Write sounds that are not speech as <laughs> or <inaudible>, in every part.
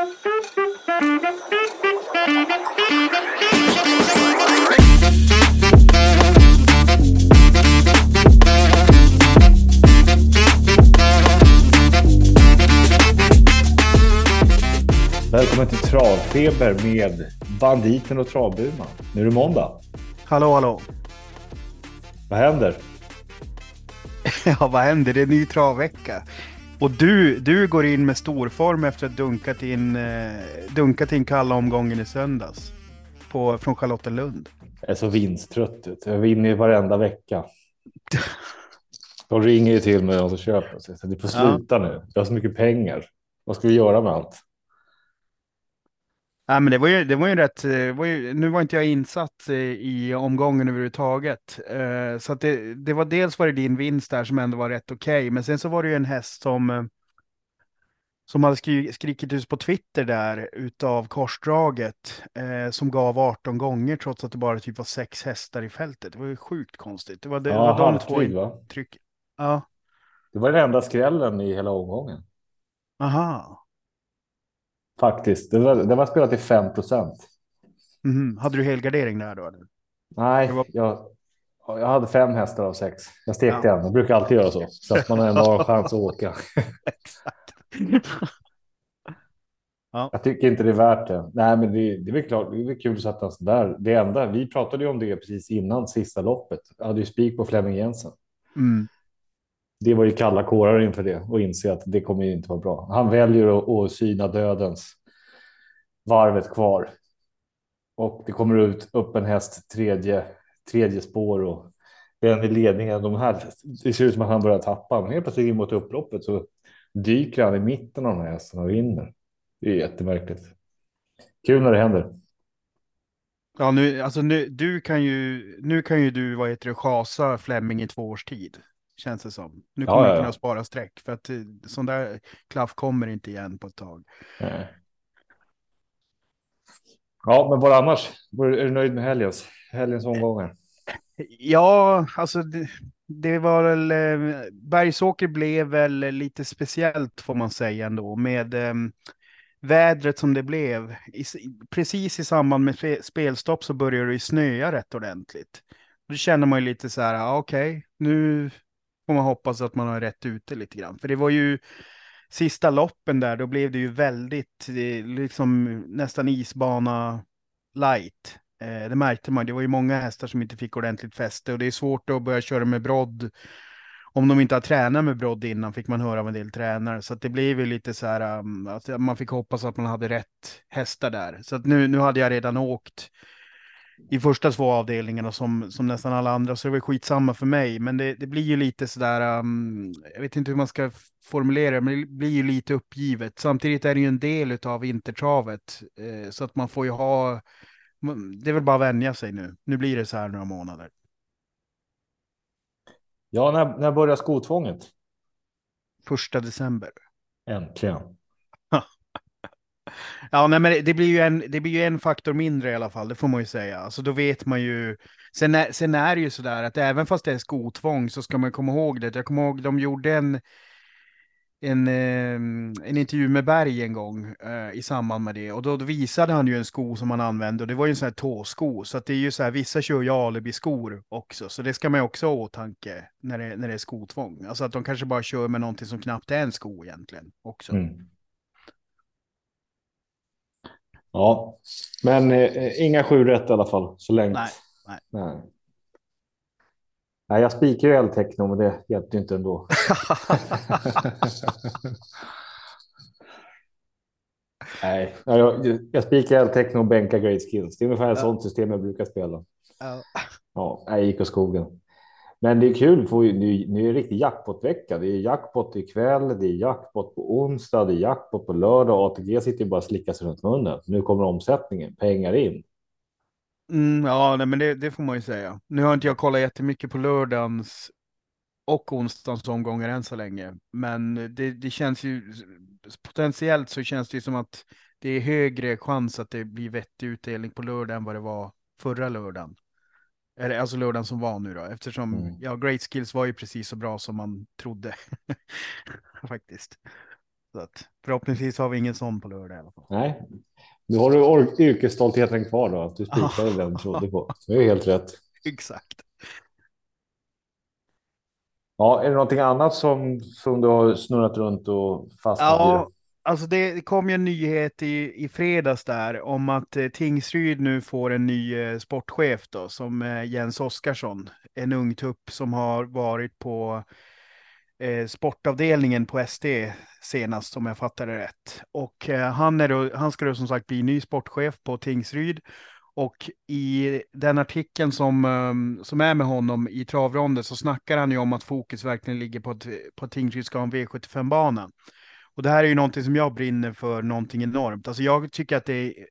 Välkommen till Travfeber med Banditen och Travburman. Nu är det måndag. Hallå, hallå. Vad händer? <laughs> Ja, vad händer? Det är ny travvecka. Och du, du går in med storform efter att dunkat in, eh, dunkat in kalla omgången i söndags. På, från Charlottenlund. Jag är så vinsttrött. ut. Jag vinner ju varenda vecka. De ringer ju till mig och så köper. Så jag du får sluta nu. Jag har så mycket pengar. Vad ska vi göra med allt? Ja, men det var ju, det var ju rätt, det var ju, nu var inte jag insatt eh, i omgången överhuvudtaget. Eh, så att det, det var dels var det din vinst där som ändå var rätt okej, okay, men sen så var det ju en häst som eh, som hade skri skrikit ut på Twitter där utav korsdraget eh, som gav 18 gånger trots att det bara typ var sex hästar i fältet. Det var ju sjukt konstigt. Det var, det, Ja, var de två va? tryck. Ja, Det var den enda skrällen i hela omgången. aha. Faktiskt. Det var, det var spelat till 5 procent. Mhm. Hade du helgardering där då? Eller? Nej, var- jag, jag hade fem hästar av sex. Jag stekte Ja. en. Jag brukar alltid göra så. Så att man ändå har en chans att åka. <laughs> Jag tycker inte det är värt det. Nej, men det, det är väl klart. Det är kul att sätta en sån där. Det enda, vi pratade ju om det precis innan sista loppet. Jag hade ju spik på Flemming Jensen. Mm. Det var ju kalla kårar inför det och inse att det kommer ju inte vara bra. Han väljer att, att syna dödens varvet kvar. Och det kommer ut upp en häst tredje, tredje spår och den i ledningen. De här, det ser ut som att han börjar tappa. Men helt plötsligt in mot upploppet så dyker han i mitten av den här hästen och vinner. Det är jättemärkligt. Kul när det händer. Ja, nu, alltså nu, du kan ju, nu kan ju du, vad heter det, chasa Fleming i två års tid. Känns det som. Nu kommer ja, du ja. kunna spara streck för att eh, sån där klaff kommer inte igen på ett tag. Nej. Ja, men vad annars? Är du nöjd med helgens, helgens omgångar? <laughs> Ja, alltså det, det var väl, eh, Bergsåker blev väl lite speciellt får man säga ändå med eh, vädret som det blev. I, precis i samband med spe- spelstopp så började det snöa rätt ordentligt. Då känner man ju lite så här, ja, okej, nu får man hoppas att man har rätt ute lite grann. För det var ju sista loppen där, då blev det ju väldigt, eh, liksom nästan isbana light. Eh, det märkte man, det var ju många hästar som inte fick ordentligt fäste och det är svårt att börja köra med brodd. Om de inte har tränat med brodd innan fick man höra av en del tränare. Så att det blev ju lite så här, um, att man fick hoppas att man hade rätt hästar där. Så att nu, nu hade jag redan åkt i första två avdelningarna som, som nästan alla andra, så det var skitsamma för mig. Men det, det blir ju lite sådär, um, jag vet inte hur man ska formulera det, men det blir ju lite uppgivet. Samtidigt är det ju en del av vintertravet, eh, så att man får ju ha, det är väl bara att vänja sig nu. Nu blir det så här några månader. Ja, när, när börjar skotvånget? Första december. Äntligen. Ja, nej, men det- blir, ju en, det blir ju en faktor mindre i alla fall, det får man ju säga. Alltså då vet man ju. Sen är, sen är det ju sådär att även fast det är skotvång så ska man komma ihåg det. Jag kommer ihåg de gjorde en, en, ehm, en intervju med Berg en gång eh, i samband med det. Och då, då visade han ju en sko som han använde och det var ju en sån här tåsko. Så att det är ju så här, vissa kör ju alibi-skor också. Så det ska man ju också ha i åtanke när det, när det är skotvång. Alltså att de kanske bara kör med någonting som knappt är en sko egentligen också. Mm. Ja, men eh, inga sju rätt i alla fall så länge. Nej, nej. nej. Nej, jag spikar ju L-techno, men det hjälpte inte ändå. <laughs> Nej, jag, jag spikar L-techno och bänkar great skills. Det är ungefär Ja. sånt system jag brukar spela. Ja. Ja, jag gick åt skogen. Men det är kul, för nu, nu är det riktig jackpottvecka. Det är jackpot ikväll, det är jackpot på onsdag, det är jackpot på lördag. ATG sitter ju bara och slickar sig runt munnen. Nu kommer omsättningen, pengar in. Mm, ja, nej, men det, det får man ju säga. Nu har inte jag kollat jättemycket på lördagens och onsdagens omgångar än så länge. Men det, det känns ju potentiellt så känns det ju som att det är högre chans att det blir vettig utdelning på lördag än vad det var förra lördagen. Eller alltså lördagen som var nu då, eftersom Mm. ja, Great Skills var ju precis så bra som man trodde. <laughs> Faktiskt. Så att, förhoppningsvis har vi ingen sån på lördag i alla fall. Nej, nu har du yrkesstoltheten kvar då, att du spikade den trodde på. Det är helt rätt. <laughs> Exakt. Ja, är det någonting annat som, som du har snurrat runt och fastnat ja, i? Alltså det kom ju en nyhet i, i fredags där om att eh, Tingsryd nu får en ny eh, sportchef då, som eh, Jens Oskarsson. En ung tupp som har varit på eh, sportavdelningen på SD senast om jag fattar det rätt. Och eh, han, är då, han ska då som sagt bli ny sportchef på Tingsryd. Och i den artikeln som, ehm, som är med honom i travronden så snackar han ju om att fokus verkligen ligger på att, på att Tingsryd ska ha en V75-bana. Och det här är ju någonting som jag brinner för någonting enormt. Alltså jag tycker att det är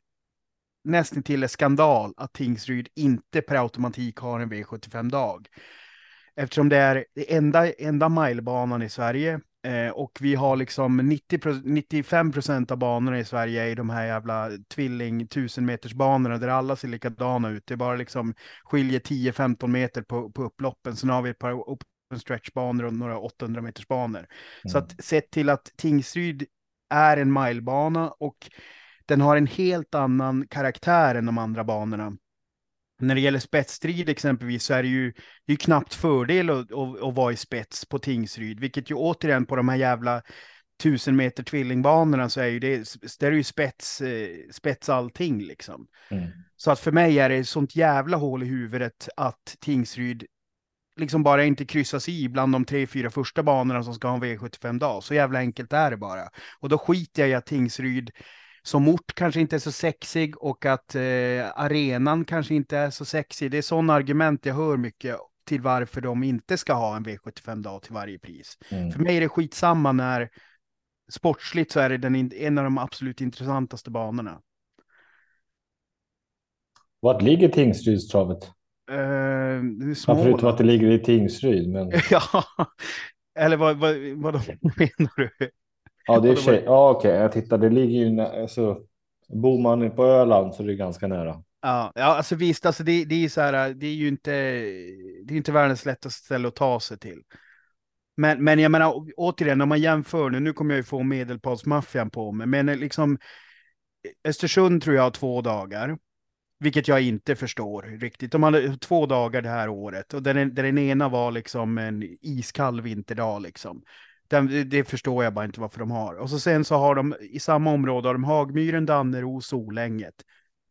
nästan till en skandal att Tingsryd inte per automatik har en V75-dag. Eftersom det är den enda, enda milebanan i Sverige eh, och vi har liksom 90, 95 procent av banorna i Sverige är de här jävla tvilling 1000 meters banorna där alla ser likadana ut. Det bara liksom skiljer 10-15 meter på, på upploppen. Sen har vi ett par upp stretchbanor och några 800 meters banor. Mm. Så att sett till att Tingsryd är en milebana och den har en helt annan karaktär än de andra banorna när det gäller spetsstrid exempelvis så är det ju, det är knappt fördel att, att, att vara i spets på Tingsryd, vilket ju återigen på de här jävla tusen meter tvillingbanorna så är ju det, det är ju spets, eh, spets allting liksom. Mm. Så att för mig är det sånt jävla hål i huvudet att Tingsryd liksom bara inte kryssas i bland de tre, fyra första banorna som ska ha en V75-dag. Så jävla enkelt är det bara. Och då skiter jag i att Tingsryd som ort kanske inte är så sexig och att eh, arenan kanske inte är så sexig. Det är sådana argument jag hör mycket till varför de inte ska ha en V75-dag till varje pris. Mm. För mig är det skitsamma när sportsligt så är det den, en av de absolut intressantaste banorna. Vart ligger Tingsrydstravet? Uh, ja, förutom att det ligger i Tingsryd. Men... <laughs> ja, eller vad, vad, vad <laughs> menar du? Ja, det är tjej. Ja, okej, okay. jag tittar. Det ligger ju alltså. Bor man på Öland så är det ganska nära. Ja, ja alltså visst, alltså det, det är så här. Det är ju inte. Det är inte världens lättaste ställe att ta sig till. Men, men jag menar återigen, om man jämför nu, nu kommer jag ju få medelpadsmaffian på mig, men liksom Östersund tror jag har två dagar, vilket jag inte förstår riktigt. De hade två dagar det här året och den, den ena var liksom en iskall vinterdag liksom. Den, det förstår jag bara inte varför de har. Och så sen så har de i samma område har de Hagmyren, Dannero, Solänget.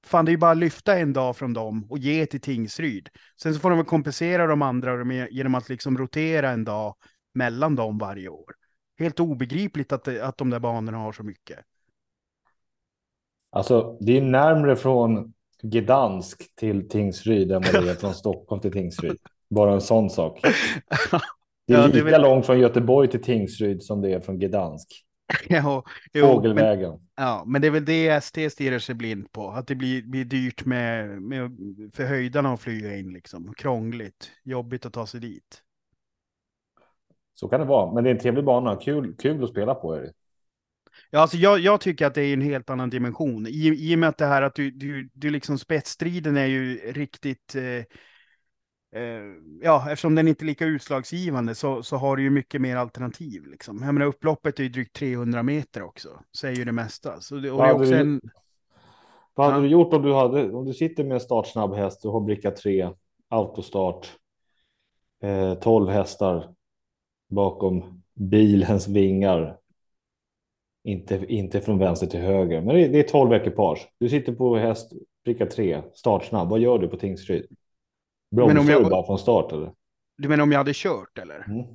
Fan, det är ju bara att lyfta en dag från dem och ge till Tingsryd. Sen så får de väl kompensera de andra genom att liksom rotera en dag mellan dem varje år. Helt obegripligt att, att de där banorna har så mycket. Alltså, det är närmre från Gdansk till Tingsryd än vad det är från Stockholm till Tingsryd. Bara en sån sak. Det är ja, lika långt från Göteborg till Tingsryd som det är från Gdansk. <laughs> ja, Fågelvägen. Men, ja, men det är väl det ST stirrar sig blind på. Att det blir, blir dyrt med, med för höjdarna att flyga in liksom. Krångligt, jobbigt att ta sig dit. Så kan det vara, men det är en trevlig bana. Kul, kul att spela på. Är det. Ja, alltså jag, jag tycker att det är en helt annan dimension. I, I och med att det här att du, du, du liksom spetsstriden är ju riktigt eh, Eh, ja, eftersom den inte är lika utslagsgivande så, så har du ju mycket mer alternativ. Liksom. Jag menar, upploppet är ju drygt 300 meter också, säger ju det mesta. Så det, och det är också en... Vad hade ja. du gjort om du, hade, om du sitter med en startsnabb häst och har bricka 3, autostart, eh, 12 hästar bakom bilens vingar. Inte, inte från vänster till höger, men det, det är 12 ekipage. Du sitter på häst, bricka 3, startsnabb. Vad gör du på Tingsryd? Bromsar du bara från start eller? Du menar om jag hade kört eller? Mm.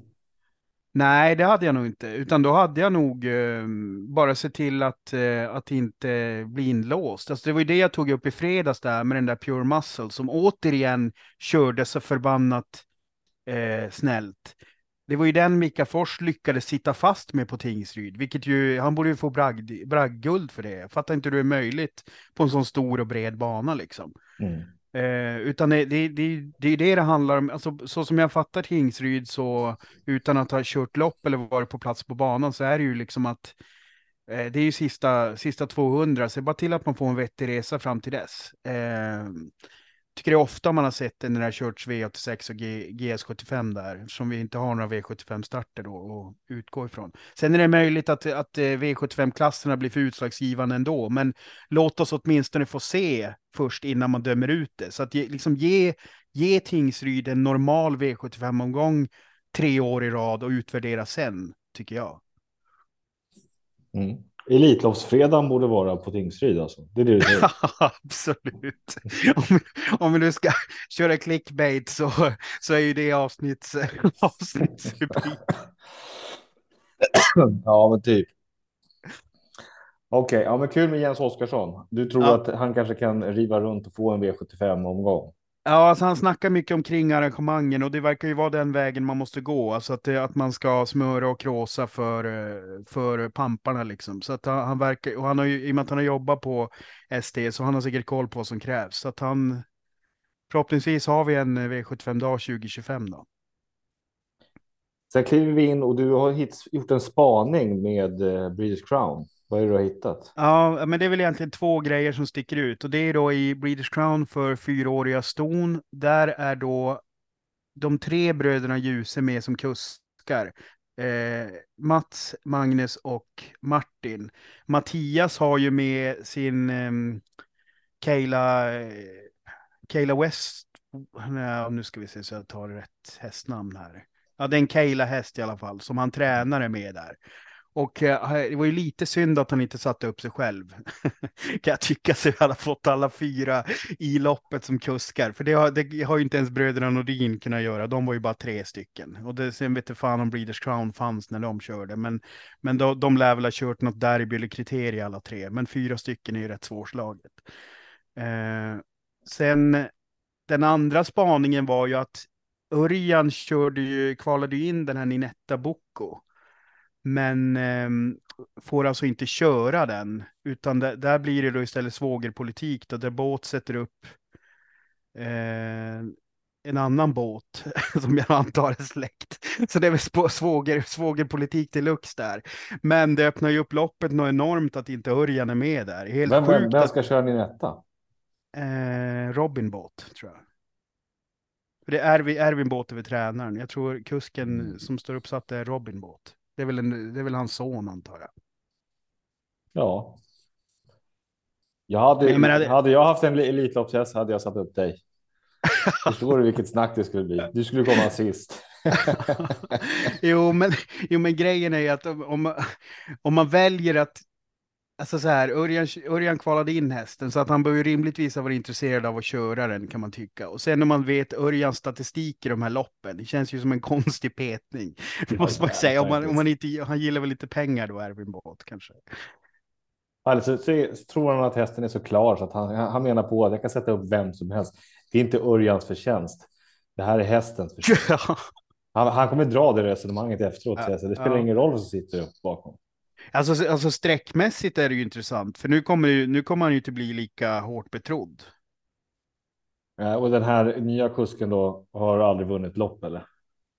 Nej, det hade jag nog inte, utan då hade jag nog eh, bara sett till att, eh, att inte bli inlåst. Alltså, det var ju det jag tog upp i fredags där med den där Pure Muscle som återigen körde så förbannat eh, snällt. Det var ju den Mika Fors lyckades sitta fast med på Tingsryd, vilket ju, han borde ju få bragd, bragdguld för det. Jag fattar inte hur det är möjligt på en sån stor och bred bana liksom. Mm. Eh, utan det, det, det, det är det det handlar om. Alltså, så som jag fattar Tingsryd så utan att ha kört lopp eller varit på plats på banan så är det ju liksom att eh, det är ju sista, sista 200 så det är bara till att man får en vettig resa fram till dess. Eh, tycker det är ofta man har sett den när det har körts V86 och G, GS75 där, som vi inte har några V75-starter då att utgå ifrån. Sen är det möjligt att, att eh, V75-klasserna blir för utslagsgivande ändå, men låt oss åtminstone få se först innan man dömer ut det. Så att ge, liksom ge, ge Tingsryd en normal V75-omgång tre år i rad och utvärdera sen, tycker jag. Mm. Elitloppsfredagen borde vara på Tingsryd alltså. Det är det du säger. <laughs> Absolut. Om, om vi nu ska <laughs> köra clickbait så, så är ju det avsnitts, <laughs> avsnittsrubrik. <clears throat> ja, men typ. Okej, okay, ja, men kul med Jens Oskarsson. Du tror ja. att han kanske kan riva runt och få en V75 omgång? Ja, alltså han snackar mycket omkring arrangemangen och det verkar ju vara den vägen man måste gå. Alltså att, det, att man ska smöra och kråsa för, eh, för pamparna liksom. Så att han, han verkar, och han har ju, i och med att han har jobbat på SD så han har säkert koll på vad som krävs. Så att han, förhoppningsvis har vi en eh, V75-dag 2025 då. Sen kliver vi in och du har gjort en spaning med eh, British Crown. Vad är det du har hittat? Ja, men det är väl egentligen två grejer som sticker ut och det är då i British Crown för fyraåriga ston. Där är då de tre bröderna Ljuse med som kuskar. Eh, Mats, Magnus och Martin. Mattias har ju med sin ehm, eh, Kayla, Kayla West. Nej, nu ska vi se så jag tar rätt hästnamn här. Ja, det är en Kayla häst i alla fall som han tränare med där. Och eh, det var ju lite synd att han inte satte upp sig själv. <laughs> kan jag tycka, så vi hade fått alla fyra i loppet som kuskar. För det har, det har ju inte ens bröderna Nordin kunnat göra. De var ju bara tre stycken. Och det, sen vet jag fan om Breeders Crown fanns när de körde. Men, men då, de lär väl ha kört något derby eller kriterie alla tre. Men fyra stycken är ju rätt svårslaget. Eh, sen den andra spaningen var ju att Örjan körde ju, kvalade ju in den här Ninetta Bocco. Men eh, får alltså inte köra den, utan det, där blir det då istället svågerpolitik, då, där båt sätter upp eh, en annan båt <laughs> som jag antar är släkt. Så det är väl svåger, svågerpolitik till lux där. Men det öppnar ju upp loppet något enormt att inte Örjan är med där. Helt vem, sjukt vem ska att... köra din etta? Eh, Robin Båt, tror jag. Det är Ervin, Ervin Båt över tränaren. Jag tror kusken mm. som står uppsatt är Robin Båt. Det är väl, en, det är väl hans son antar jag. Ja. Jag hade, jag menar, hade jag haft en Elitloppshäst hade jag satt upp dig. <laughs> Förstår du vilket snack det skulle bli? Du skulle komma sist. <laughs> jo, men, jo, men grejen är ju att om, om man väljer att Alltså så här, Örjan, Örjan kvalade in hästen så att han bör ju rimligtvis ha varit intresserad av att köra den kan man tycka. Och sen när man vet Örjans statistik i de här loppen, det känns ju som en <laughs> konstig petning. Det måste man säga, om man, om man inte, han gillar väl lite pengar då, Erwin Båt kanske. Alltså, så, så tror han att hästen är så klar så att han, han menar på att jag kan sätta upp vem som helst. Det är inte Örjans förtjänst. Det här är hästens förtjänst. <laughs> Han, han kommer dra det resonemanget efteråt. Ja, så det spelar ja. ingen roll vad som sitter upp bakom. Alltså, alltså sträckmässigt är det ju intressant, för nu kommer, ju, nu kommer han ju inte bli lika hårt betrodd. och den här nya kusken då har aldrig vunnit lopp eller?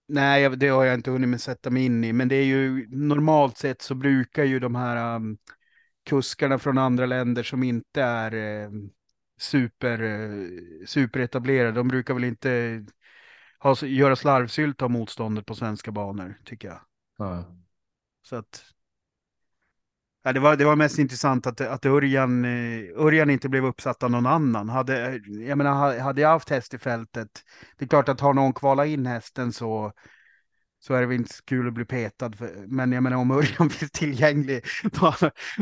Nej, det har jag inte hunnit med sätta mig in i, men det är ju normalt sett så brukar ju de här um, kuskarna från andra länder som inte är uh, super, uh, superetablerade, de brukar väl inte ha, göra slarvsylt av motståndet på svenska banor, tycker jag. Ja. Så att Ja, det, var, det var mest intressant att, att Örjan, eh, Örjan inte blev uppsatt av någon annan. Hade, eh, jag menar, hade jag haft häst i fältet, det är klart att har någon kvalat in hästen så, så är det väl inte kul att bli petad. För, men jag menar om Örjan <laughs> finns tillgänglig, då,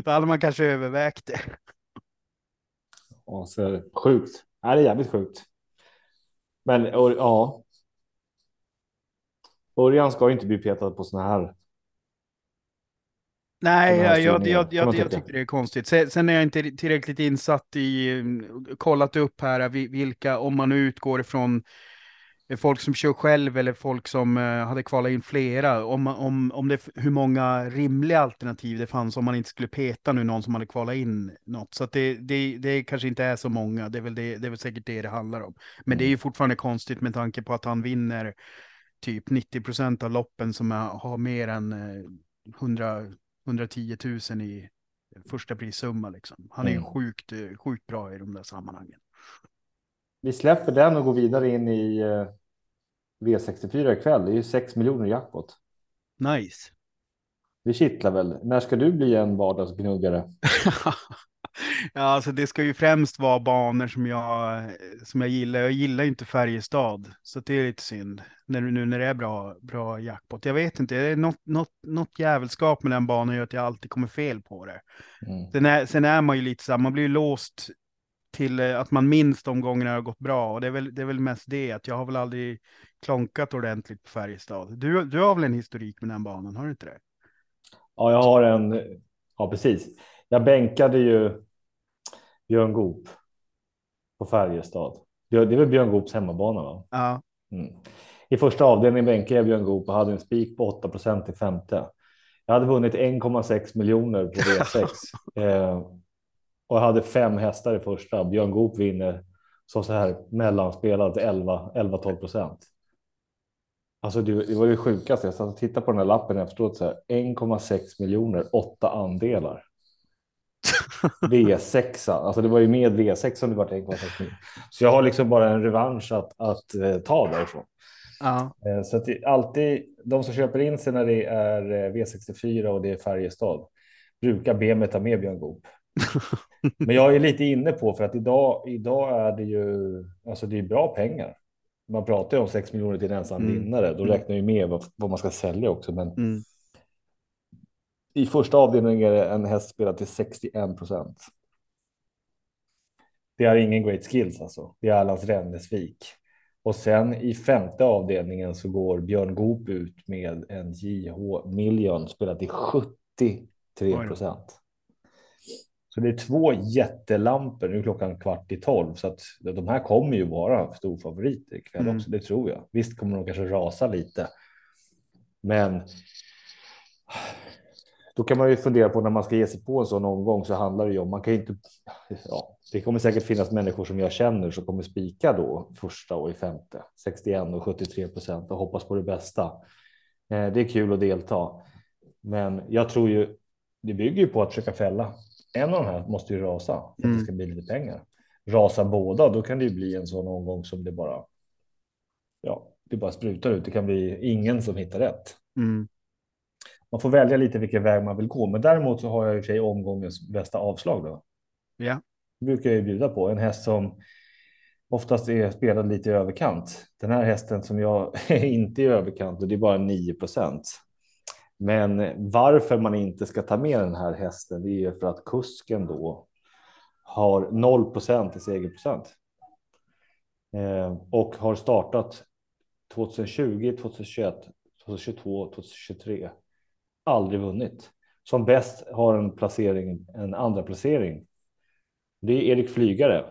då hade man kanske övervägt det. Ja, så, sjukt. Ja, det är jävligt sjukt. Men ja. Örjan ska inte bli petad på sådana här Nej, jag, jag, jag, jag, tycker det är konstigt. Sen, är jag inte tillräckligt insatt i, mm, kollat upp här vilka, om man utgår ifrån folk som kör själv eller folk som uh, hade kvalat in flera, om, om, om det, hur många rimliga alternativ det fanns om man inte skulle peta nu någon som hade kvalat in något. Så det, det, det kanske inte är så många, det är väl, det, det är väl säkert det det handlar om. Men mm. det är ju fortfarande konstigt med tanke på att han vinner typ 90 procent av loppen som är, har mer än uh, 100 110 000 i första prissumma. Liksom. Han är mm. sjukt, sjukt bra i de där sammanhangen. vi släpper den och går vidare in i eh, V64 ikväll. Det är ju 6 miljoner jackpot. Nice. Det kittlar väl. När ska du bli en vardagsgnuggare? <laughs> <laughs> ja, alltså det ska ju främst vara banor som jag, som jag gillar. Jag gillar ju inte Färjestad, så det är lite synd. När, nu när det är bra, bra jackpot. Jag vet inte, det är något, något, något jävelskap med den banan gör att jag alltid kommer fel på det. Mm. Sen, är, sen är man ju lite så här, man blir ju låst till eh, att man minns de gångerna det har gått bra. Och det är väl, det är väl mest det, att jag har väl aldrig klonkat ordentligt på Färjestad. Du, du har väl en historik med den banan, har du inte det? Ja, jag har en. Ja, precis. Jag bänkade ju Björn Goop på Färjestad. Det är väl Björn Goops hemmabana? Va? Ja. Mm. I första avdelningen bänkade jag Björn Goop och hade en spik på 8 procent i femte. Jag hade vunnit 1,6 miljoner på V6 <laughs> eh, och jag hade fem hästar i första. Björn Goop vinner som så här mellanspelad 11-12 procent. Alltså det, det var det sjukaste. Jag satt och tittade på den här lappen efteråt. 1,6 miljoner, åtta andelar. V6, alltså det var ju med V6 som det var 1,6 miljoner. Så jag har liksom bara en revansch att, att eh, ta därifrån. Ja. Eh, så att det, alltid de som köper in sig när det är eh, V64 och det är Färjestad brukar be mig ta med Björn Goop. <laughs> Men jag är lite inne på för att idag, idag är det ju alltså det är bra pengar man pratar ju om 6 miljoner till en ensam mm. vinnare. Då mm. räknar ju med vad, vad, man ska sälja också. Men mm. I första avdelningen är det en häst spelad till 61 procent. Det är ingen great skills alltså. Det är Allans Rennesvik. Och sen i femte avdelningen så går Björn Goop ut med en JH Million spelad till 73 procent. Så det är två jättelampor. Nu är klockan kvart i tolv så att de här kommer ju vara storfavoriter ikväll mm. också. Det tror jag. Visst kommer de kanske rasa lite. Men. Då kan man ju fundera på när man ska ge sig på en sån omgång så handlar det ju om man kan inte. Ja, det kommer säkert finnas människor som jag känner som kommer spika då första och i femte 61 och 73 procent och hoppas på det bästa. Eh, det är kul att delta, men jag tror ju det bygger ju på att försöka fälla en av de här måste ju rasa för att mm. det ska bli lite pengar. Rasa båda, då kan det ju bli en sån omgång som det bara. Ja, det bara sprutar ut. Det kan bli ingen som hittar rätt. Mm. Man får välja lite vilken väg man vill gå, men däremot så har jag i och för sig omgångens bästa avslag. Då. Ja, det brukar jag ju bjuda på en häst som oftast är spelad lite i överkant. Den här hästen som jag <laughs> är inte i överkant och det är bara 9 procent. Men varför man inte ska ta med den här hästen, det är för att kusken då har 0% i segerprocent. Eh, och har startat 2020, 2021, 2022, 2023. Aldrig vunnit. Som bäst har en placering, en andra placering. Det är Erik Flygare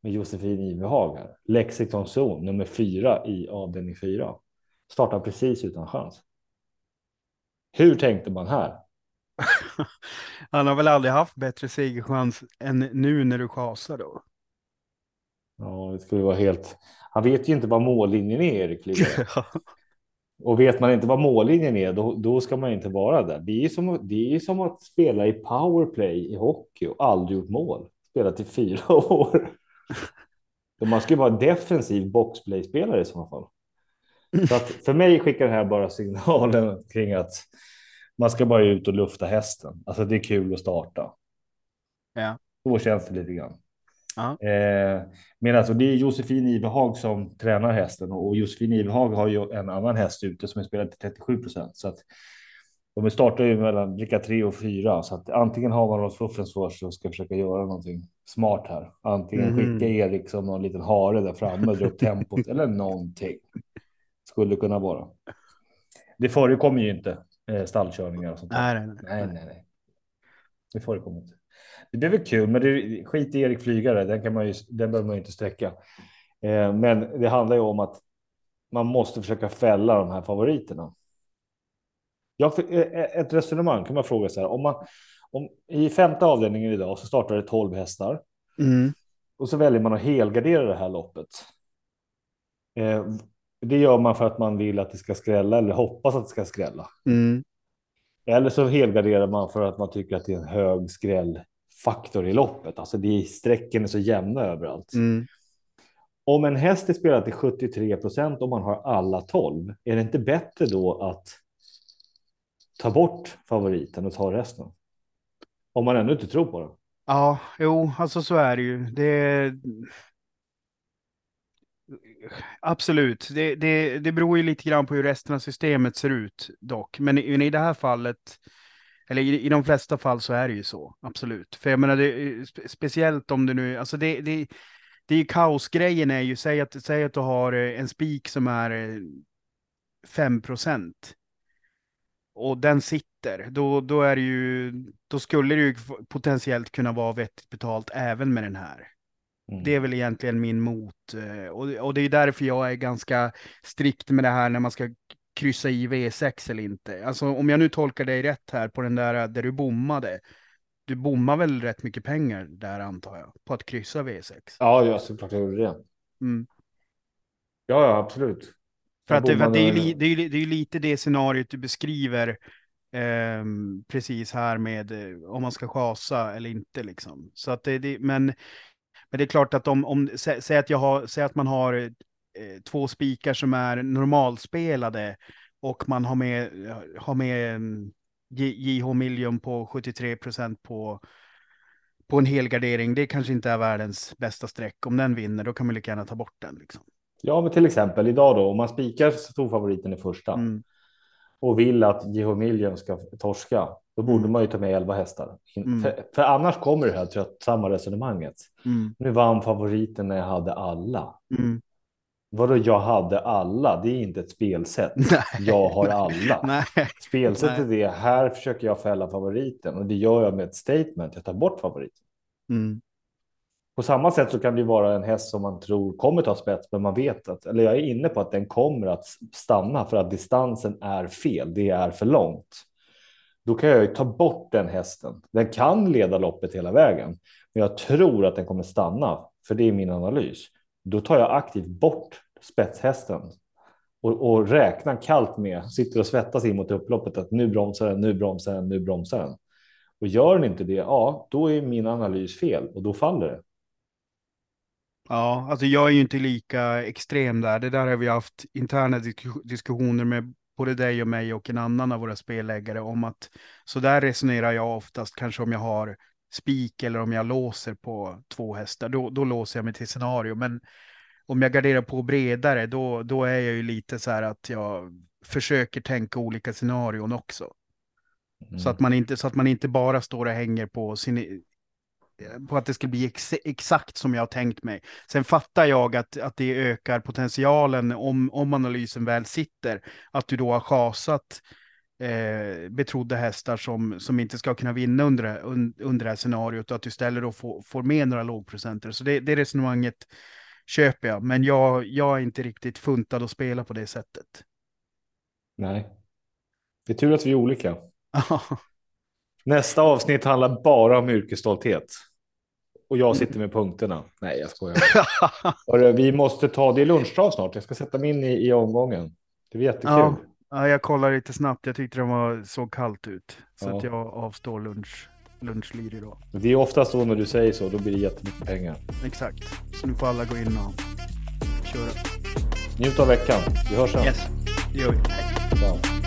med Josefin Ivehag här. Lexington Zon nummer fyra i avdelning fyra. Startar precis utan chans. Hur tänkte man här? <laughs> Han har väl aldrig haft bättre segerchans än nu när du chasar då? Ja, det skulle vara helt. Han vet ju inte vad mållinjen är, Erik <laughs> Och vet man inte vad mållinjen är, då, då ska man inte vara där. Det är som, det är som att spela i powerplay i hockey och aldrig gjort mål. Spela till fyra <laughs> år. man ska ju vara defensiv boxplay-spelare i så fall. Så att för mig skickar det här bara signalen kring att man ska bara ut och lufta hästen. Alltså det är kul att starta. Ja. Så känns det lite grann. Ja. Eh, men alltså det är Josefin Ivehag som tränar hästen och Josefin Ivehag har ju en annan häst ute som är spelad till 37 procent. Så att de startar ju mellan bricka tre och fyra så att antingen har man något fuffens för sig och ska försöka göra någonting smart här. Antingen mm. skicka Erik som någon liten hare där framme, dra upp tempot eller någonting. Skulle kunna vara. Det förekommer ju inte eh, stallkörningar och sånt. Nej, nej, nej. nej, nej. Det förekommer inte. Det blir väl kul, men det, skit i Erik Flygare, den, kan man ju, den behöver man ju inte sträcka. Eh, men det handlar ju om att man måste försöka fälla de här favoriterna. Jag, eh, eh, ett resonemang kan man fråga sig här, om man om, i femte avdelningen idag så startar det 12 hästar. Mm. Och så väljer man att helgardera det här loppet. Eh, det gör man för att man vill att det ska skrälla eller hoppas att det ska skrälla. Mm. Eller så helgarderar man för att man tycker att det är en hög skrällfaktor i loppet. Alltså det är, strecken är så jämna överallt. Mm. Om en häst är spelad till 73 procent och man har alla 12, är det inte bättre då att ta bort favoriten och ta resten? Om man ännu inte tror på det. Ja, jo, alltså så är det ju. Det, Absolut, det, det, det beror ju lite grann på hur resten av systemet ser ut dock. Men i, i det här fallet, eller i, i de flesta fall så är det ju så, absolut. För jag menar, det, speciellt om det nu, alltså det, det, det är ju kaosgrejen är ju, säg att, säg att du har eh, en spik som är 5 eh, procent och den sitter, då, då är ju, då skulle det ju potentiellt kunna vara vettigt betalt även med den här. Mm. Det är väl egentligen min mot. Eh, och, och det är därför jag är ganska strikt med det här när man ska kryssa i V6 eller inte. Alltså om jag nu tolkar dig rätt här på den där där du bommade. Du bommar väl rätt mycket pengar där antar jag, på att kryssa V6? Ja, ja såklart jag gjorde det. Mm. Ja, ja, absolut. För att, det, för att det, är ju, det, är det är lite det scenariot du beskriver eh, precis här med eh, om man ska chasa eller inte liksom. Så att det, det men men det är klart att om, om sä, säg, att jag har, säg att man har eh, två spikar som är normalspelade och man har med, har med mm, JH Million på 73 procent på, på en helgardering. Det kanske inte är världens bästa streck. Om den vinner, då kan man lika gärna ta bort den. Liksom. Ja, men till exempel idag då, om man spikar storfavoriten i första mm. och vill att JH Million ska torska, då borde mm. man ju ta med 11 hästar. Mm. För, för, annars kommer det här tröttsamma resonemanget. Mm. Nu vann favoriten när jag hade alla. Mm. Vadå jag hade alla? Det är inte ett spelsätt. <laughs> Nej. Jag har alla. <laughs> Nej. Spelsättet Nej. är det här försöker jag fälla favoriten och det gör jag med ett statement. Jag tar bort favoriten. Mm. På samma sätt så kan det vara en häst som man tror kommer ta spets, men man vet att, eller jag är inne på att den kommer att stanna för att distansen är fel. Det är för långt då kan jag ju ta bort den hästen. Den kan leda loppet hela vägen, men jag tror att den kommer stanna, för det är min analys. Då tar jag aktivt bort spetshästen och, och räknar kallt med, sitter och svettas in mot upploppet att nu bromsar den, nu bromsar den, nu bromsar den. Och gör den inte det, ja, då är min analys fel och då faller det. Ja, alltså jag är ju inte lika extrem där. Det där har vi haft interna diskussioner med både dig och mig och en annan av våra spelläggare om att så där resonerar jag oftast, kanske om jag har spik eller om jag låser på två hästar, då, då låser jag mig till scenario. Men om jag garderar på bredare, då, då är jag ju lite så här att jag försöker tänka olika scenarion också. Mm. Så, att man inte, så att man inte bara står och hänger på sin, på att det ska bli ex exakt som jag har tänkt mig. Sen fattar jag att, att det ökar potentialen om, om analysen väl sitter, att du då har chasat eh, betrodda hästar som, som inte ska kunna vinna under, under det här scenariot och att du istället då får, får med några lågprocenter. Så det, det resonemanget köper jag, men jag, jag är inte riktigt funtad att spela på det sättet. Nej, det är tur att vi är olika. <laughs> Nästa avsnitt handlar bara om yrkesstolthet. Och jag sitter med punkterna. Nej, jag skojar. <laughs> Hörru, vi måste ta, det lunchdag snart. Jag ska sätta mig in i, i omgången. Det är jättekul. Ja, ja, jag kollar lite snabbt. Jag tyckte det var så kallt ut. Så ja. att jag avstår lunch, lunchlir idag. Det är oftast så när du säger så, då blir det jättemycket pengar. Exakt. Så nu får alla gå in och köra. Njut av veckan. Vi hörs sen. Yes, det gör vi. Ciao.